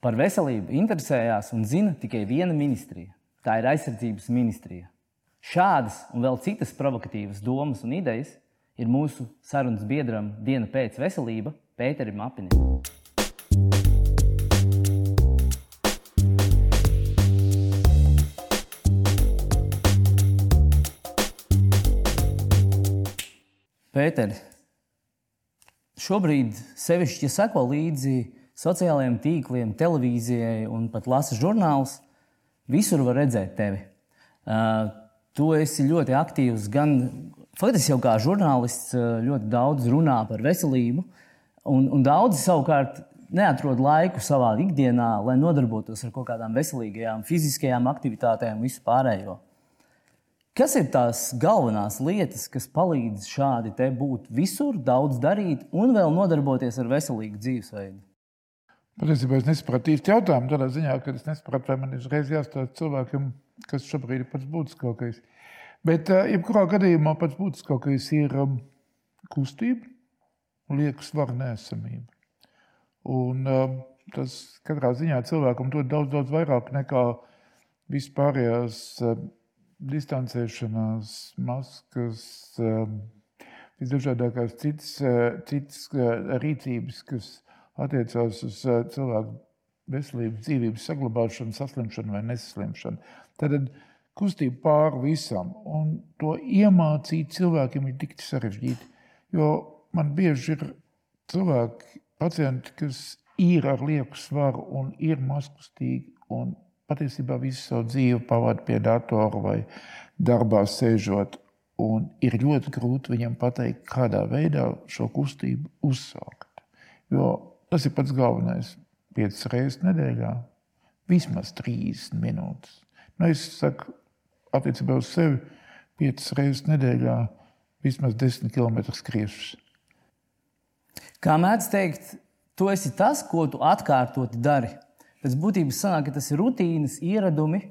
Par veselību interesējās un zina tikai viena ministrija. Tā ir aizsardzības ministrija. Šādas un vēl citas provokatīvas domas un idejas ir mūsu sarunas biedram Diena pēc veselība Pēterim Apinim. Pēteri, šobrīd sevišķi, ja seko līdzi sociālajiem tīkliem, televīzijai un pat lasa žurnālus, visur var redzēt tevi. Uh, tu esi ļoti aktīvs, gan faktiski jau kā žurnālists, ļoti daudz runā par veselību, un, un daudzi savukārt neatrod laiku savā ikdienā, lai nodarbotos ar kaut kādām veselīgajām, fiziskajām aktivitātēm un visu pārējo. Kas ir tās galvenās lietas, kas palīdz šādi te būt visur, daudz darīt un vēl nodarboties ar veselīgu dzīvesveidu? Patiesībā es nesapratu īsti jautājumu. Tādā ziņā, ka es nesapratu, vai man ir uzreiz jāstāsta cilvēkam, kas šobrīd ir pats būtiskākais. Bet, eh, jebkurā gadījumā, pats būtiskākais ir um, kustība un liekas svara nesamība. Un um, tas katrā ziņā cilvēkam dod daudz, daudz vairāk nekā vispārējās um, distancēšanās, maskas, visdažādākās citas, citas rīcības, kas attiecās uz cilvēku veselības, dzīvības saglabāšanu, saslimšanu vai nesaslimšanu. Tad kustība pāri visam, un to iemācīt cilvēkiem ir tik sarežģīti. Jo man bieži ir cilvēki, pacienti, kas ir ar lieku svaru un ir mazkustīgi un patiesībā visu savu dzīvi pavadīja pie datora vai darbā sēžot. Un ir ļoti grūti viņam pateikt, kādā veidā šo kustību uzsākt. Jo tas ir pats galvenais. Piecas reizes nedēļā, vismaz 30 minūtes. Nu, es saku, attiecībā uz sevi, piecas reizes nedēļā, vismaz 10 km skriešus. Kā mēdz teikt, tu esi tas, ko tu atkārtoti dari. Pēc būtības sanāk, ka tas ir rutīnas, ieradumi.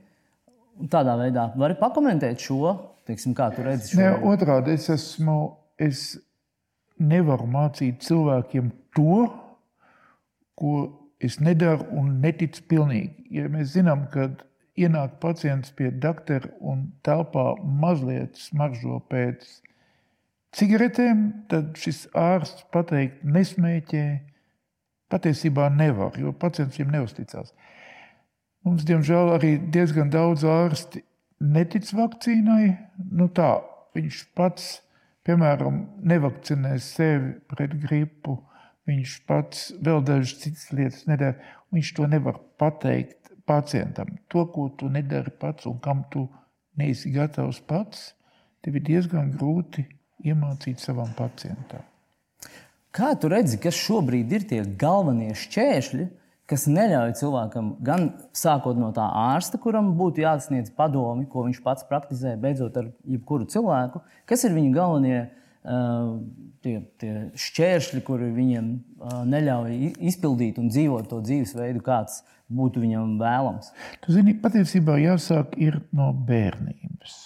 Tādā veidā vari pakomentēt šo, teiksim, kā tu redzi šo. Ne, otrādi es esmu, es nevaru mācīt cilvēkiem to, ko es nedaru un neticu pilnīgi. Ja mēs zinām, ka ienāk pacients pie doktora un telpā mazliet smaržo pēc cigaretēm, tad šis ārsts pateikt nesmēķē, patiesībā nevar, jo pacients viņam neusticās. Mums, diemžēl, arī diezgan daudz ārsti netic vakcīnai. Nu tā, viņš pats, piemēram, nevakcinē sevi pret gripu, viņš pats vēl dažas citas lietas nedara. Viņš to nevar pateikt pacientam. To, ko tu nedari pats un kam tu neesi gatavs pats, tev ir diezgan grūti iemācīt savam pacientam. Kā tu redzi, kas šobrīd ir tie galvenie šķēršļi, kas neļauj cilvēkam gan sākot no tā ārsta, kuram būtu jāsniedz padomi, ko viņš pats praktizē, beidzot ar jebkuru cilvēku, kas ir viņa galvenie uh, tie, tie šķēršļi, kuri viņiem neļauj izpildīt un dzīvot to dzīvesveidu, kāds būtu viņam vēlams? Tu zini, patiesībā jāsāk no bērnības.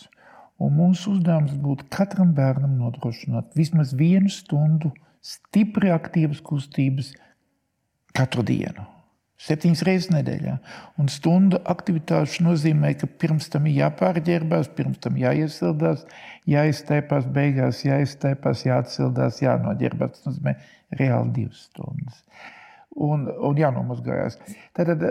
Un mūsu uzdevums būtu katram bērnam nodrošināt vismaz vienu stundu stipri aktīvas kustības katru dienu. Septiņas reizes nedēļā. Un stunda aktivitāte nozīmē, ka pirms tam ir jāpārģērbās, pirms tam jāiesildās, jāiztaipās, beigās jāiztaipās, jāatsildās, jānoģērbās. Tas nozīmē reāli divas stundas. Un, un jānomazgājās. Tātad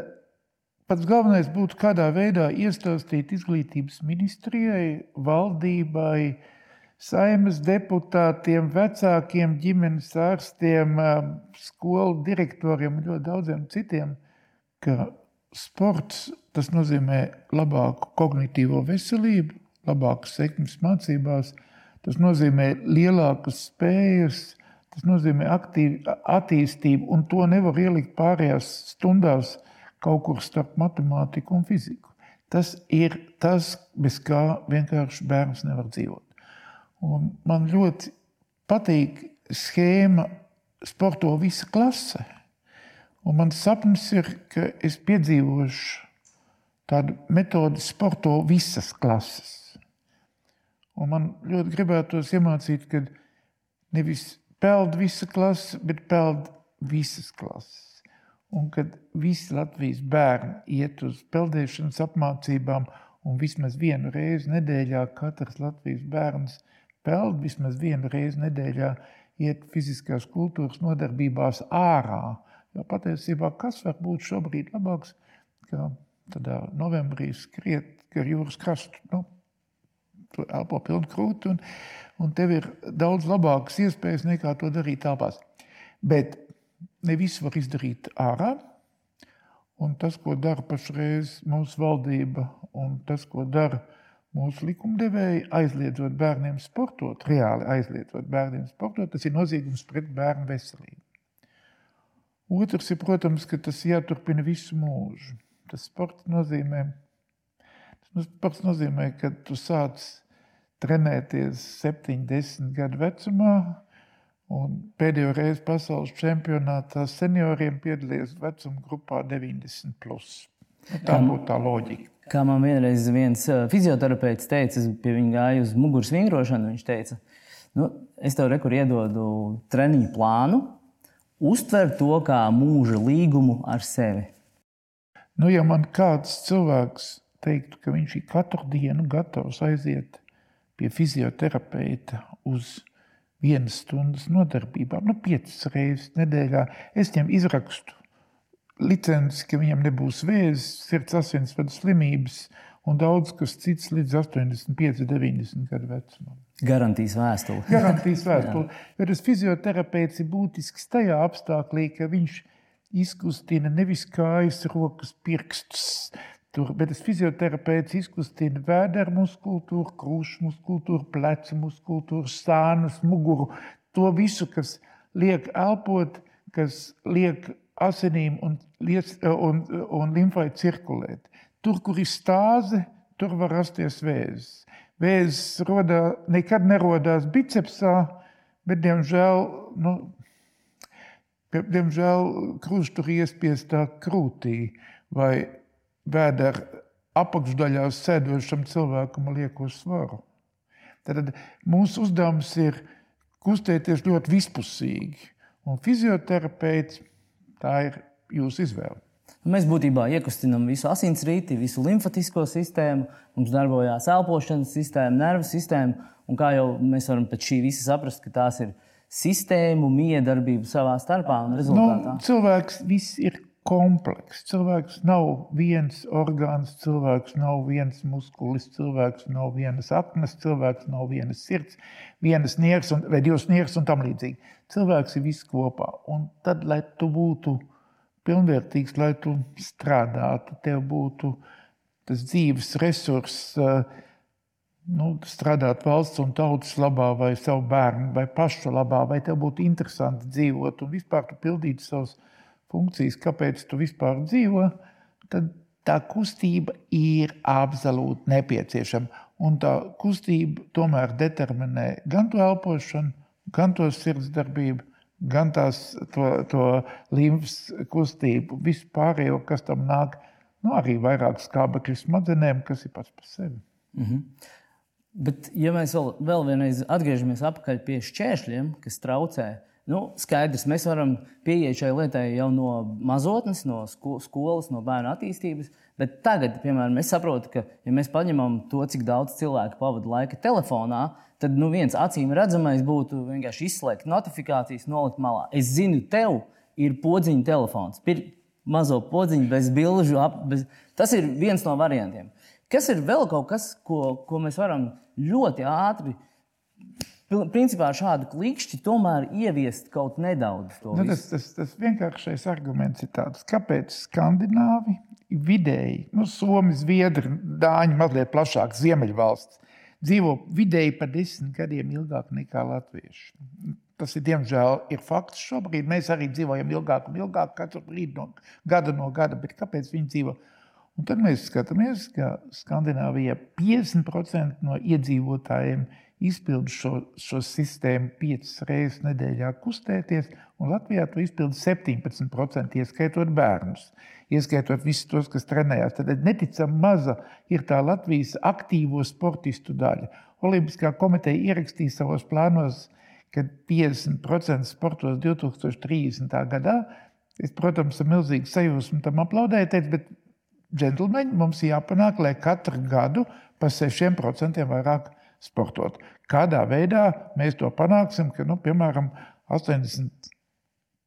pats galvenais būtu kādā veidā iestāstīt izglītības ministrijai, valdībai, uh, saimas deputātiem, vecākiem, ģimenes ārstiem, skolu direktoriem un ļoti daudziem citiem, ka sports tas nozīmē labāku kognitīvo veselību, labākas sekmes mācībās, tas nozīmē lielākas spējas, tas nozīmē aktīvu attīstību, un to nevar ielikt pārējās stundās kaut kur starp matemātiku un fiziku. Tas ir tas, bez kā vienkārši bērns nevar dzīvot. Un man ļoti patīk schēma sporto visa klase. Un mans sapnis ir, ka es piedzīvošu tādu metodi sporto visas klases. Un man ļoti gribētos iemācīt, ka nevis peld visa klase, bet peld visas klases. un kad visi Latvijas bērni iet uz peldēšanas apmācībām, un vismaz vienu reizi nedēļā katrs Latvijas bērns peld, vismaz vienu reizi nedēļā iet fiziskās kultūras nodarbībās ārā. Jo patiesībā kas var būt šobrīd labāks, kā tādā novembrī skriet gar jūras krastu? Nu, tu elpo pilnu krūti, un, un tev ir daudz labākas iespējas nekā to darīt telpās. Bet ne visu var izdarīt ārā. Un tas, ko dara pašreiz mūsu valdība, un tas, ko dara mūsu likumdevēji, aizliedzot bērniem sportot, reāli aizliedzot bērniem sportot, tas ir noziegums pret bērnu veselību. Otrs ir, protams, ka tas jāturpina visu mūžu. Tas sports nozīmē, tas sports nozīmē ka tu sāc trenēties 70 gadu vecumā, Un pēdējo reizi pasaules čempionātā senioriem piedalījās vecuma grupā 90. Plus. Tā būtu tā loģika. Kā man vienreiz viens fizioterapeits teica, es pie viņa gāju uz muguras vingrošanu. Viņš teica, nu, es tev rekur iedodu treniņu plānu, uztver to kā mūža līgumu ar sevi. Nu, ja man kāds cilvēks teiktu, ka viņš ir katru dienu gatavs aiziet pie fizioterapeita uz vienas stundas nodarbībām, nu, piecas reizes nedēļā. Es viņam izrakstu licenci, ka viņam nebūs vēzis, sirds asinsvadu slimības un daudz kas cits līdz 85, 90 gadu vecumam. Garantijas vēstule. Garantijas vēstule. jo tas fizioterapeits ir būtisks tajā apstākļā, ka viņš izkustina nevis kājas, rokas, pirkstus, Tur, bet tas fizioterapeits izkustina vēdera muskultūru, krūšu muskultūru, plecu muskultūru, sānus, muguru. To visu, kas liek elpot, kas liek asinīm un, un, un limfai cirkulēt. Tur, kur ir stāze, tur var rasties vēzis. Vēzis rodā, nekad nerodās bicepsā, bet, diemžēl, nu, diemžēl krustu ir iespiestā krūtī vai vēdera apakšdaļā sēdošam cilvēkam lieko svaru. Tad mūsu uzdevums ir kustēties ļoti vispusīgi. Un fizioterapeits tā ir jūsu izvēle. Mēs būtībā iekustinām visu asinsrīti, visu limfatisko sistēmu, mums darbojās elpošanas sistēma, nervu sistēma. Un kā jau mēs varam pēc šī visa saprast, ka tās ir sistēmu miedarbība savā starpā un rezultātā. Nu, cilvēks viss ir komplekss. Cilvēks nav viens orgāns, cilvēks nav viens muskulis, cilvēks nav vienas apnes, cilvēks nav vienas sirds, vienas nieres un, vai divas nieres un tam līdzīgi. Cilvēks ir viss kopā. Un tad, lai tu būtu pilnvērtīgs, lai tu strādātu, tev būtu tas dzīves resurss, nu, strādāt valsts un tautas labā, vai savu bērnu, vai paša labā, vai tev būtu interesanti dzīvot un vispār tu pildītu savus funkcijas, kāpēc tu vispār dzīvo, tad tā kustība ir absolūti nepieciešama. Un tā kustība tomēr determinē gan to elpošanu, gan to sirdsdarbību, gan tās, to, to limfas kustību, vispārējo, kas tam nāk. Nu, arī vairāk skābekļu smadzenēm, kas ir pats par sevi. Mm -hmm. Bet, ja mēs vēl, vēl vienreiz atgriežamies pie šķēršļiem, kas traucē uh, Nu, skaidrs, mēs varam pieiet šai lietai jau no mazotnes, no skolas, no bērnu attīstības. Bet tagad, piemēram, es saprotu, ka, ja mēs paņemam to, cik daudz cilvēku pavada laika telefonā, tad nu, viens acīm redzamais būtu vienkārši izslēgt notifikācijas, nolikt malā. Es zinu, tev ir podziņa telefons, ir mazo podziņu bez bilžu. Ap, bez... Tas ir viens no variantiem. Kas ir vēl kaut kas, ko, ko mēs varam ļoti ātri? Principā šādu klikšķi tomēr ieviest kaut nedaudz. Nu, tas, tas, tas vienkāršais arguments ir tāds, kāpēc skandināvi vidēji, nu, Somija, Zviedri, Dāņi, mazliet plašāk, Ziemeļvalsts, dzīvo vidēji par desmit gadiem ilgāk nekā latvieši. Tas ir diemžēl ir fakts šobrīd. Mēs arī dzīvojam ilgāk un ilgāk, katru brīdi no gada no gada. Bet kāpēc viņi dzīvo? Un tad mēs skatāmies, ka Skandināvijā 50% no iedzīvotājiem izpildu šo, šo sistēmu piecas reizes nedēļā kustēties, un Latvijā to izpildu 17%, ieskaitot bērnus, ieskaitot visus tos, kas trenējās. Tad neticami maza ir tā Latvijas aktīvo sportistu daļa. Olimpiskā komiteja ierakstīja savos plānos, ka 50% sportos 2030. gadā. Es, protams, ar milzīgu sajūsmu tam aplaudēju, teicu, bet, džentlmeņi, mums jāpanāk, lai katru gadu par 6% vairāk sportot. Kādā veidā mēs to panāksim, ka, nu, piemēram, 80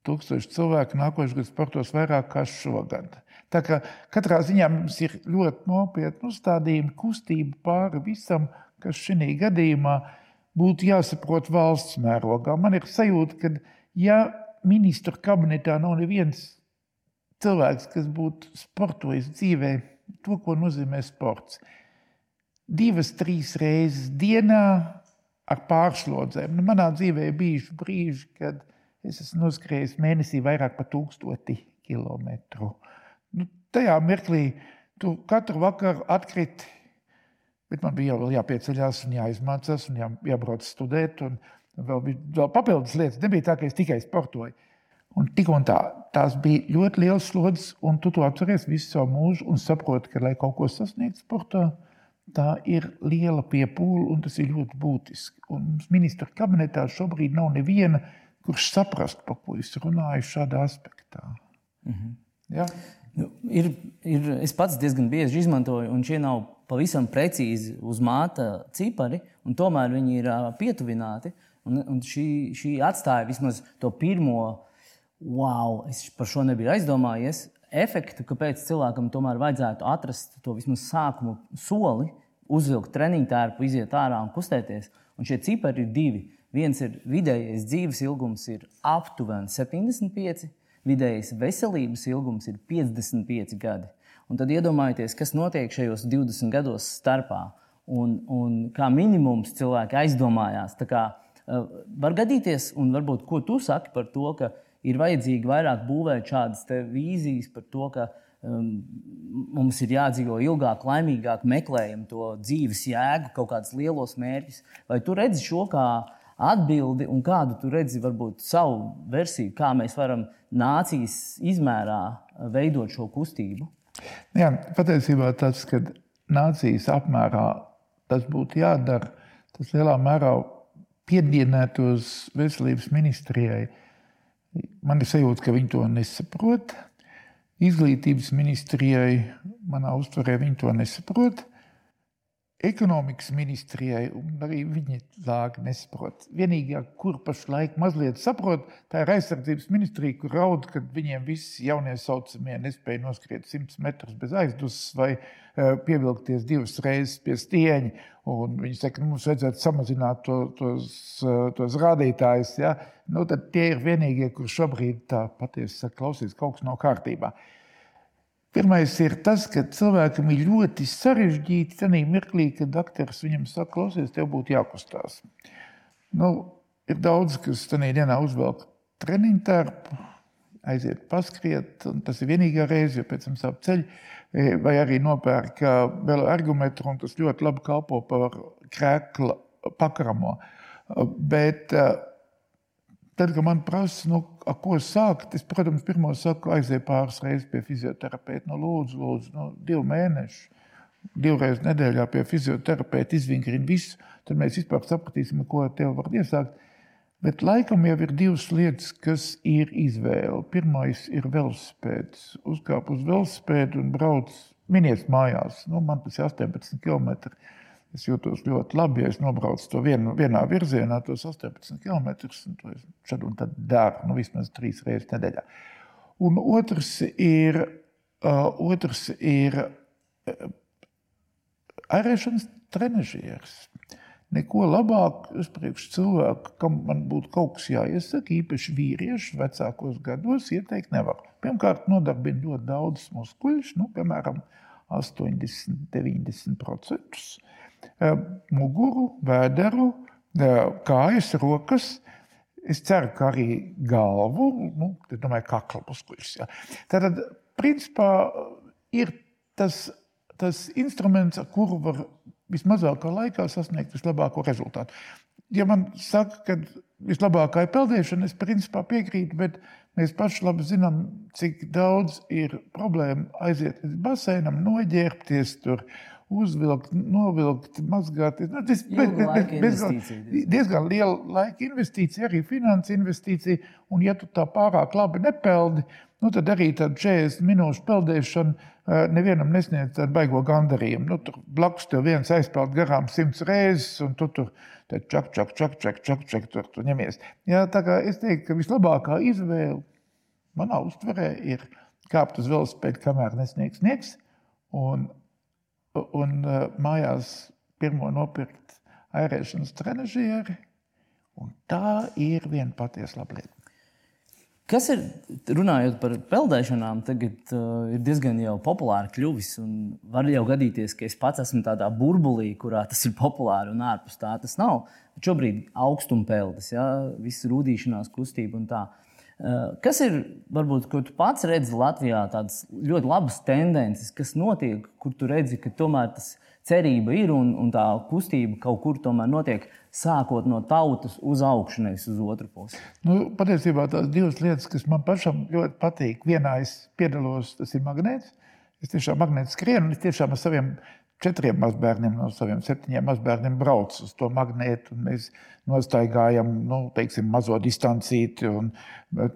tūkstoši cilvēku nākošais gads sportos vairāk kā šogad. Tā kā katrā ziņā mums ir ļoti nopietni uzstādījumi, kustība pāri visam, kas šī gadījumā būtu jāsaprot valsts mērogā. Man ir sajūta, ka ja ministru kabinetā nav neviens cilvēks, kas būtu sportojis dzīvē, to, ko nozīmē sports, divas, trīs reizes dienā ar pārslodzēm. Nu, manā dzīvē ir bijuši brīži, kad es esmu noskrējis mēnesī vairāk par tūkstoti kilometru. Nu, tajā mirklī tu katru vakaru atkriti, bet man bija vēl jāpieceļās un jāizmācās un jā, jābrauc studēt. Un vēl bija vēl papildus lietas. Nebija tā, ka es tikai sportoju. Un tik un tā, tās bija ļoti liels slodzes, un tu to atceries visu savu mūžu un saproti, ka, lai kaut ko sasniegtu sportā, tā ir liela piepūle, un tas ir ļoti būtiski. Un mums ministra kabinetā šobrīd nav neviena, kurš saprast, par ko es runāju šādā aspektā. -hmm. ja? nu, ir, ir, es pats diezgan bieži izmantoju, un šie nav pavisam precīzi uz māta cipari, un tomēr viņi ir pietuvināti. Un, un šī, šī atstāja vismaz to pirmo, wow, es par šo nebiju aizdomājies efektu, kāpēc cilvēkam tomēr vajadzētu atrast to vismaz sākuma soli, uzvilkt treniņu tērpu, iziet ārā un kustēties. Un šie cipari ir divi. Viens ir vidējais dzīves ilgums, ir aptuveni 75, vidējais veselības ilgums ir 55 gadi. Un tad iedomājieties, kas notiek šajos 20 gados starpā. Un, un kā minimums cilvēki aizdomājās. Kā, uh, var gadīties, un varbūt ko tu saki par to, ka ir vajadzīgi vairāk būvēt šādas vīzijas par to, ka um, mums ir jādzīvo ilgāk, laimīgāk, meklējam to dzīves jēgu, kaut kādus lielos mērķus. Vai tu redzi šo kā atbildi, un kādu tu redzi, varbūt savu versiju, kā mēs varam nācijas izmērā veidot šo kustību? Jā, patiesībā tas, ka nācijas apmērā tas būtu jādara, tas lielā mērā piedienētos veselības ministrijai Man ir sajūta, ka viņi to nesaprot. Izglītības ministrijai, manā uztverē, viņi to nesaprot ekonomikas ministrijai, un arī viņi lāgi nesaprot. Vienīgā, kur pašlaik mazliet saprot, tā ir aizsardzības ministrija, kur raud, kad viņiem visi jaunie saucamie nespēja noskriet 100 metrus bez aizdusmas vai uh, pievilkties divas reizes pie stieņa. Viņi saka, ka mums vajadzētu samazināt to, tos, uh, tos rādītājus. Ja? Nu, tie ir vienīgie, kur šobrīd tā patiesi saka, klausies, kaut kas nav kārtībā. Pirmais ir tas, ka cilvēkam ir ļoti sarežģīti tajā mirklī, kad doktors viņam saka, klausies, tev būtu jākustās. Nu, ir daudz, kas tajā dienā uzvelk treniņu tērpu, aiziet paskriet, un tas ir vienīgā reize, jo pēc tam sāp ceļi, e, vai arī nopērk vēl argumentu, un tas ļoti labi kalpo par krēkla pakaramo. Bet Tad, kad man prasa, nu, ar ko sākt, es, protams, pirmo saku, aizēju pāris reizes pie fizioterapeita. Nu, lūdzu, lūdzu, nu, divu mēnešu, divreiz nedēļā pie fizioterapeita izvingrina visu. Tad mēs vispār sapratīsim, ko ar tevi var iesākt. Bet laikam jau ir divas lietas, kas ir izvēle. Pirmais ir velospēds. Uzkāp uz velospēdu un brauc miniet mājās. Nu, man tas ir 18 km. Es jūtos ļoti labi, ja es nobraucu to vien, vienā virzienā, tos 18 km. Un to šad un tad daru nu, vismaz trīs reizes nedēļā. Un otrs ir, uh, otrs ir uh, ārēšanas trenižieris. Neko labāk uz priekšu cilvēku, kam man būtu kaut kas jāiesaka, īpaši vīriešu vecākos gados, ieteikt nevar. Pirmkārt, nodarbina ļoti daudz muskuļus, nu, piemēram, 80, 90% muguru, vēderu, kājas, rokas. Es ceru, ka arī galvu, nu, tad, domāju, kakla muskuļus. Ja. Tātad, principā, ir tas, tas instruments, ar kuru var vismazākā laikā sasniegt vislabāko rezultātu. Ja man saka, ka vislabākā ir peldēšana, es principā piekrītu, bet mēs paši labi zinām, cik daudz ir problēmu aiziet līdz baseinam, noģērbties tur uzvilkt, novilkt, mazgāt. Nu, tas ir diezgan, diezgan liela laika investīcija, arī finanses investīcija. Un, ja tu tā pārāk labi nepeldi, nu, tad arī tāda 40 minūšu peldēšana eh, nevienam nesniedz tādu baigo gandarījumu. Nu, tur blakus tev viens aizpeld garām simts reizes, un tu tur čak, čak, čak, čak, čak, čak tur, tur ņemies. Jā, tā kā es teiktu, ka vislabākā izvēle manā uztverē ir kāpt uz velospēdu, kamēr nesniegs sniegs. Un un uh, mājās pirmo nopirkt airēšanas trenižieri. Tā ir viena patiesa laba lieta. Kas ir, runājot par peldēšanām, tagad uh, ir diezgan populāri kļuvis. Var jau gadīties, ka es pats esmu tādā burbulī, kurā tas ir populāri un ārpus tā tas nav. Bet šobrīd augstumpeldis, ja, viss rūdīšanās kustība un tā. Uh, kas ir, varbūt, ko tu pats redzi Latvijā, tādas ļoti labas tendences, kas notiek, kur tu redzi, ka tomēr tas cerība ir un, un tā kustība kaut kur tomēr notiek, sākot no tautas uz augšu, nevis uz otru pusi? Nu, patiesībā tās divas lietas, kas man pašam ļoti patīk. Vienā es piedalos, tas ir magnēts. Es tiešām magnētiski skrienu, un es tiešām ar saviem četriem mazbērniem no saviem septiņiem mazbērniem brauc uz to magnētu. Mēs nostaigājam nu, teiksim, mazo distancīti.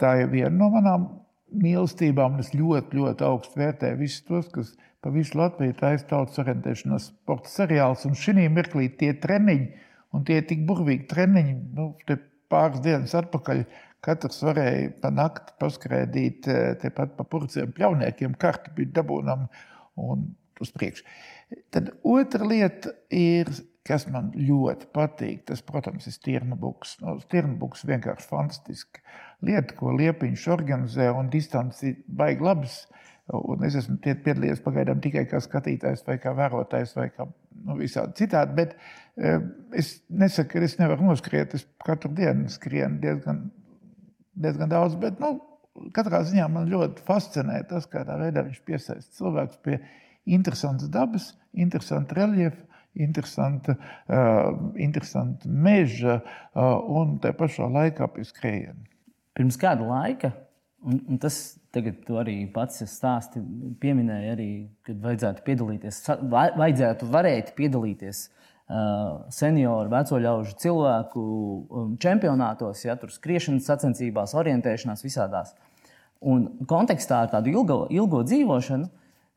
Tā ir viena no manām mīlestībām. Es ļoti, ļoti augstu vērtēju visus tos, kas pa visu Latviju taisa tautas orientēšanās sporta seriāls. Un šī mirklī tie treniņi, un tie tik burvīgi treniņi, nu, pāris dienas atpakaļ. Katrs varēja pa nakti paskrēdīt eh, tepat pa purciem pļauniekiem, karti bija dabūnam un uz priekšu. Tad otra lieta ir, kas man ļoti patīk. Tas, protams, ir stirnabuks. No, nu, stirnabuks vienkārši fantastiska lieta, ko Liepiņš organizē un distanci baigi labs. Un es esmu piedalījies pagaidām tikai kā skatītājs, vai kā vērotājs, vai kā nu, visādi citādi. Bet e, es nesaku, ka es nevaru noskriet. Es katru dienu skrienu diezgan, diezgan daudz. Bet, nu, katrā ziņā man ļoti fascinē tas, kādā veidā viņš piesaista cilvēkus pie viņa interesantas dabas, interesanta reljefa, interesanta, uh, interesanta meža uh, un tā pašā laikā pie skrējiena. Pirms kāda laika, un, un tas tagad arī pats stāsti, pieminēja arī, kad vajadzētu piedalīties, vajadzētu varēt piedalīties uh, senioru, veco ļaužu cilvēku um, čempionātos, ja tur skriešanas sacensībās, orientēšanās visādās. Un kontekstā ar tādu ilgo, ilgo dzīvošanu,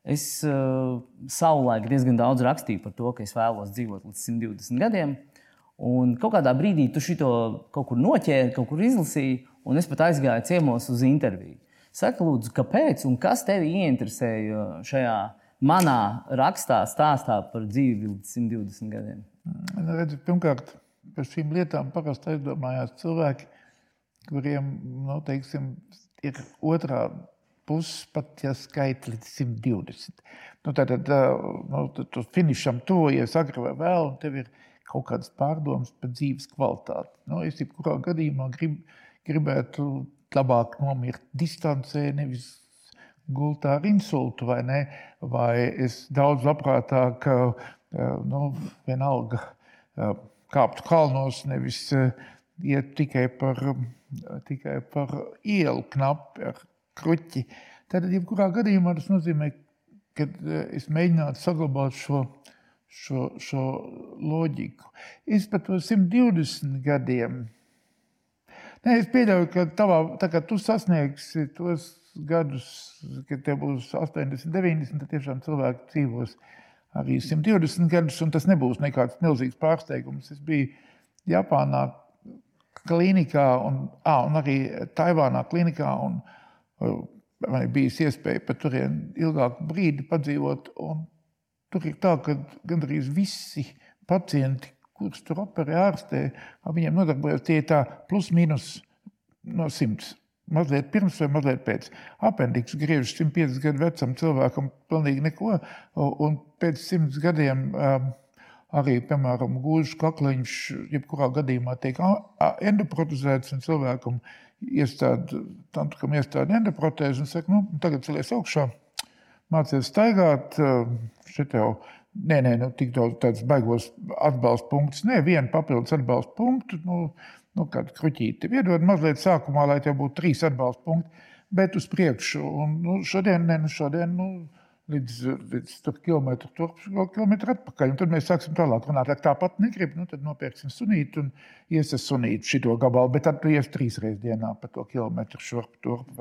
Es uh, savulaik diezgan daudz rakstīju par to, ka es vēlos dzīvot līdz 120 gadiem. Un kādā brīdī tu šo kaut kur noķēri, kaut kur izlasīji, un es pat aizgāju ciemos uz interviju. Saka, lūdzu, kāpēc un kas tevi ieinteresēja šajā manā rakstā, stāstā par dzīvi līdz 120 gadiem? Nu, redzi, pirmkārt, par šīm lietām parasti aizdomājās cilvēki, kuriem nu, teiksim, ir otrā puses, pat ja skaita līdz 120. Nu, tad nu, tu finišam tuvojies agri vai vēl, un tev ir kaut kādas pārdomas par dzīves kvalitāti. Nu, es jebkurā gadījumā grib, gribētu labāk nomirt distancē, nevis gultā ar insultu, vai ne? Vai es daudz labprātāk, nu, vienalga, kāptu kalnos, nevis iet tikai par, tikai par ielu knapi ar kruķi. Tad, jebkurā gadījumā tas nozīmē, ka e, es mēģinātu saglabāt šo, šo, šo loģiku. Es pat to 120 gadiem. Nē, es pieļauju, ka tavā, tā kā tu sasniegsi tos gadus, kad tev būs 80, 90, tad tiešām cilvēki dzīvos arī 120 gadus, un tas nebūs nekāds milzīgs pārsteigums. Es biju Japānā klīnikā un, à, un arī Taivānā klīnikā. Un, man ir bijis iespēja pat tur ilgāku brīdi padzīvot. Tur ir tā, ka gandrīz visi pacienti, kurus tur operē ārstē, viņiem nodarbojas tie tā plus mīnus no simts. Mazliet pirms vai mazliet pēc. Apendiks griežas 150 gadu vecam cilvēkam, pilnīgi neko. Un pēc simts gadiem um, arī, piemēram, gūžas kakliņš, jebkurā gadījumā tiek endoprotezēts un cilvēkam iestādi, tam, kam iestādi endoprotēzi un saka, nu, tagad celies augšā, mācies staigāt, šeit jau, nē, nē, nu, tik daudz tāds baigos atbalsta punktus, nē, vienu papildus atbalsta punktu, nu, nu kādu kruķīti. Iedod mazliet sākumā, lai tev būtu trīs atbalsta punkti, bet uz priekšu. Un, nu, šodien, nē, nu, šodien, nu, līdz, līdz tur kilometru turp, kilometru atpakaļ. Un tad mēs sāksim tālāk runāt. Ja tāpat negrib, nu, tad nopirksim sunītu un iesim sunītu šito gabalu. Bet tad tu ies trīs reizes dienā pa to kilometru šurp turp.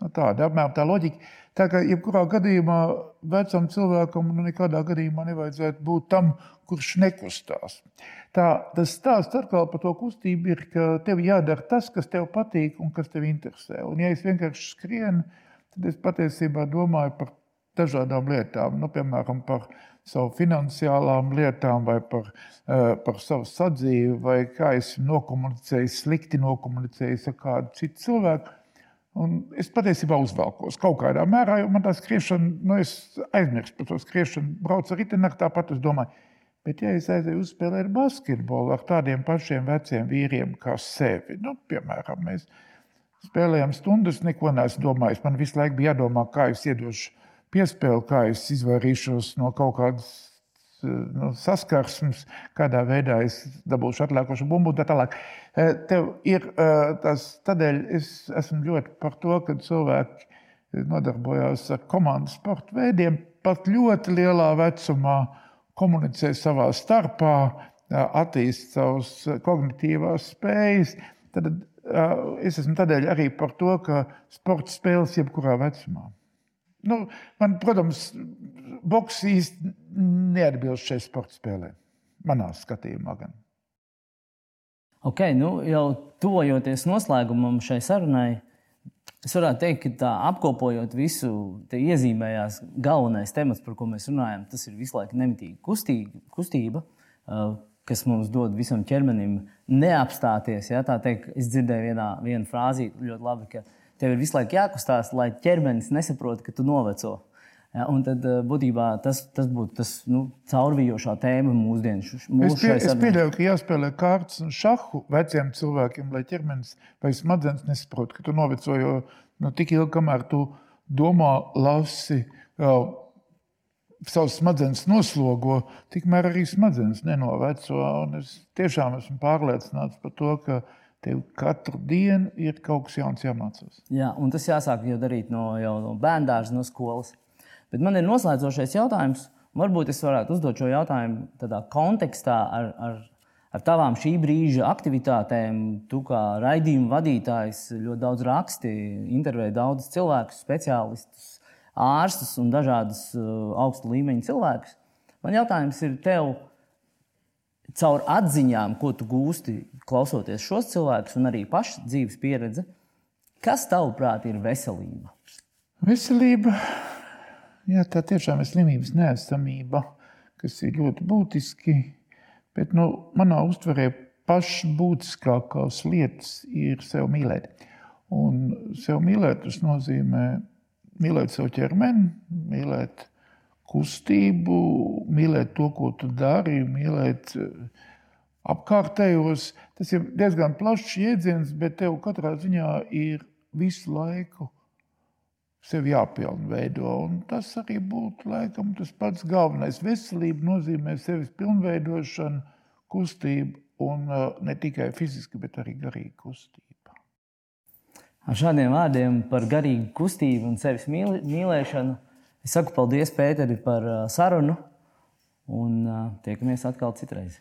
Nu, tāda apmēram tā loģika. Tā kā jebkurā gadījumā vecam cilvēkam nu, nekādā gadījumā nevajadzētu būt tam, kurš nekustās. Tā, tas stāsts atkal par to kustību ir, ka tev jādara tas, kas tev patīk un kas tev interesē. Un ja es vienkārši skrienu, tad es patiesībā domāju par dažādām lietām, nu, piemēram, par savu finansiālām lietām, vai par, uh, par savu sadzīvi, vai kā es nokomunicēju, slikti nokomunicēju ar kādu citu cilvēku. Un es patiesībā uzvelkos kaut kādā mērā, jo man tā skriešana, nu, es aizmirstu par to skriešanu, braucu ar riteņu, tāpat es domāju, bet ja es aizēju uzspēlēt basketbolu ar tādiem pašiem veciem vīriem kā sevi, nu, piemēram, mēs spēlējām stundas, neko neesmu domājis. Man visu laiku bija jādomā, kā es iedošu piespēli, kā es izvairīšos no kaut kādas nu, saskarsmes, kādā veidā es dabūšu atliekošu bumbu un tā tālāk. Eh, tev ir eh, tas, tādēļ es esmu ļoti par to, ka cilvēki nodarbojās ar komandas sporta veidiem, pat ļoti lielā vecumā komunicē savā starpā, eh, attīst savas kognitīvās spējas. Tad es esmu tādēļ arī par to, ka sports spēles jebkurā vecumā. Nu, man, protams, boks īsti neatbilst šai sporta spēlē. Manā skatījumā gan. Ok, nu jau tuvojoties noslēgumam šai sarunai, es varētu teikt, ka tā apkopojot visu, te iezīmējās galvenais temats, par ko mēs runājam. Tas ir visu laiku nemitīga kustība, kustība kas mums dod visam ķermenim neapstāties. Ja, teikt, es dzirdēju vienā, vienā frāzī ļoti labi, ka tev ir visu laiku jākustās, lai ķermenis nesaprot, ka tu noveco. Ja, un tad būtībā tas, tas būtu tas nu, caurvijošā tēma mūsdienu. Es, pie, es pieļauju, ka jāspēlē kārtas un šahu veciem cilvēkiem, lai ķermenis vai smadzenes nesaprot, ka tu noveco. Jo nu, tik ilgi, kamēr tu domā, lasi, jau, savus smadzenes noslogo, tikmēr arī smadzenes nenoveco. Es tiešām esmu pārliecināts par to, ka Tev katru dienu ir kaut kas jauns jāmācās. Jā, un tas jāsāk jau darīt no, jau no bērnās, no skolas. Bet man ir noslēdzošais jautājums. Varbūt es varētu uzdot šo jautājumu tādā kontekstā ar, ar, ar tavām šī brīža aktivitātēm. Tu kā raidījuma vadītājs ļoti daudz raksti, intervēji daudzus cilvēkus, speciālistus, ārstus un dažādus uh, augsta līmeņa cilvēkus. Man jautājums ir tev caur atziņām, ko tu gūsti klausoties šos cilvēkus, un arī paša dzīves pieredze, kas tavuprāt ir veselība? Veselība, jā, tā tiešām ir slimības neesamība, kas ir ļoti būtiski. Bet nu, manā uztverē pašbūtiskākās lietas ir sev mīlēt. Un sev mīlēt, tas nozīmē mīlēt savu ķermeni, mīlēt kustību, mīlēt to, ko tu dari, mīlēt eh, apkārtējos. Tas ir diezgan plašs jēdziens, bet tev katrā ziņā ir visu laiku sevi jāpilnveido. Un tas arī būtu laikam tas pats galvenais. Veselība nozīmē sevis pilnveidošanu, kustību un eh, ne tikai fiziski, bet arī garīgu kustību. Ar šādiem vārdiem par garīgu kustību un sevis mīlēšanu Es saku paldies, Pēteri, par sarunu, un tiekamies atkal citreiz.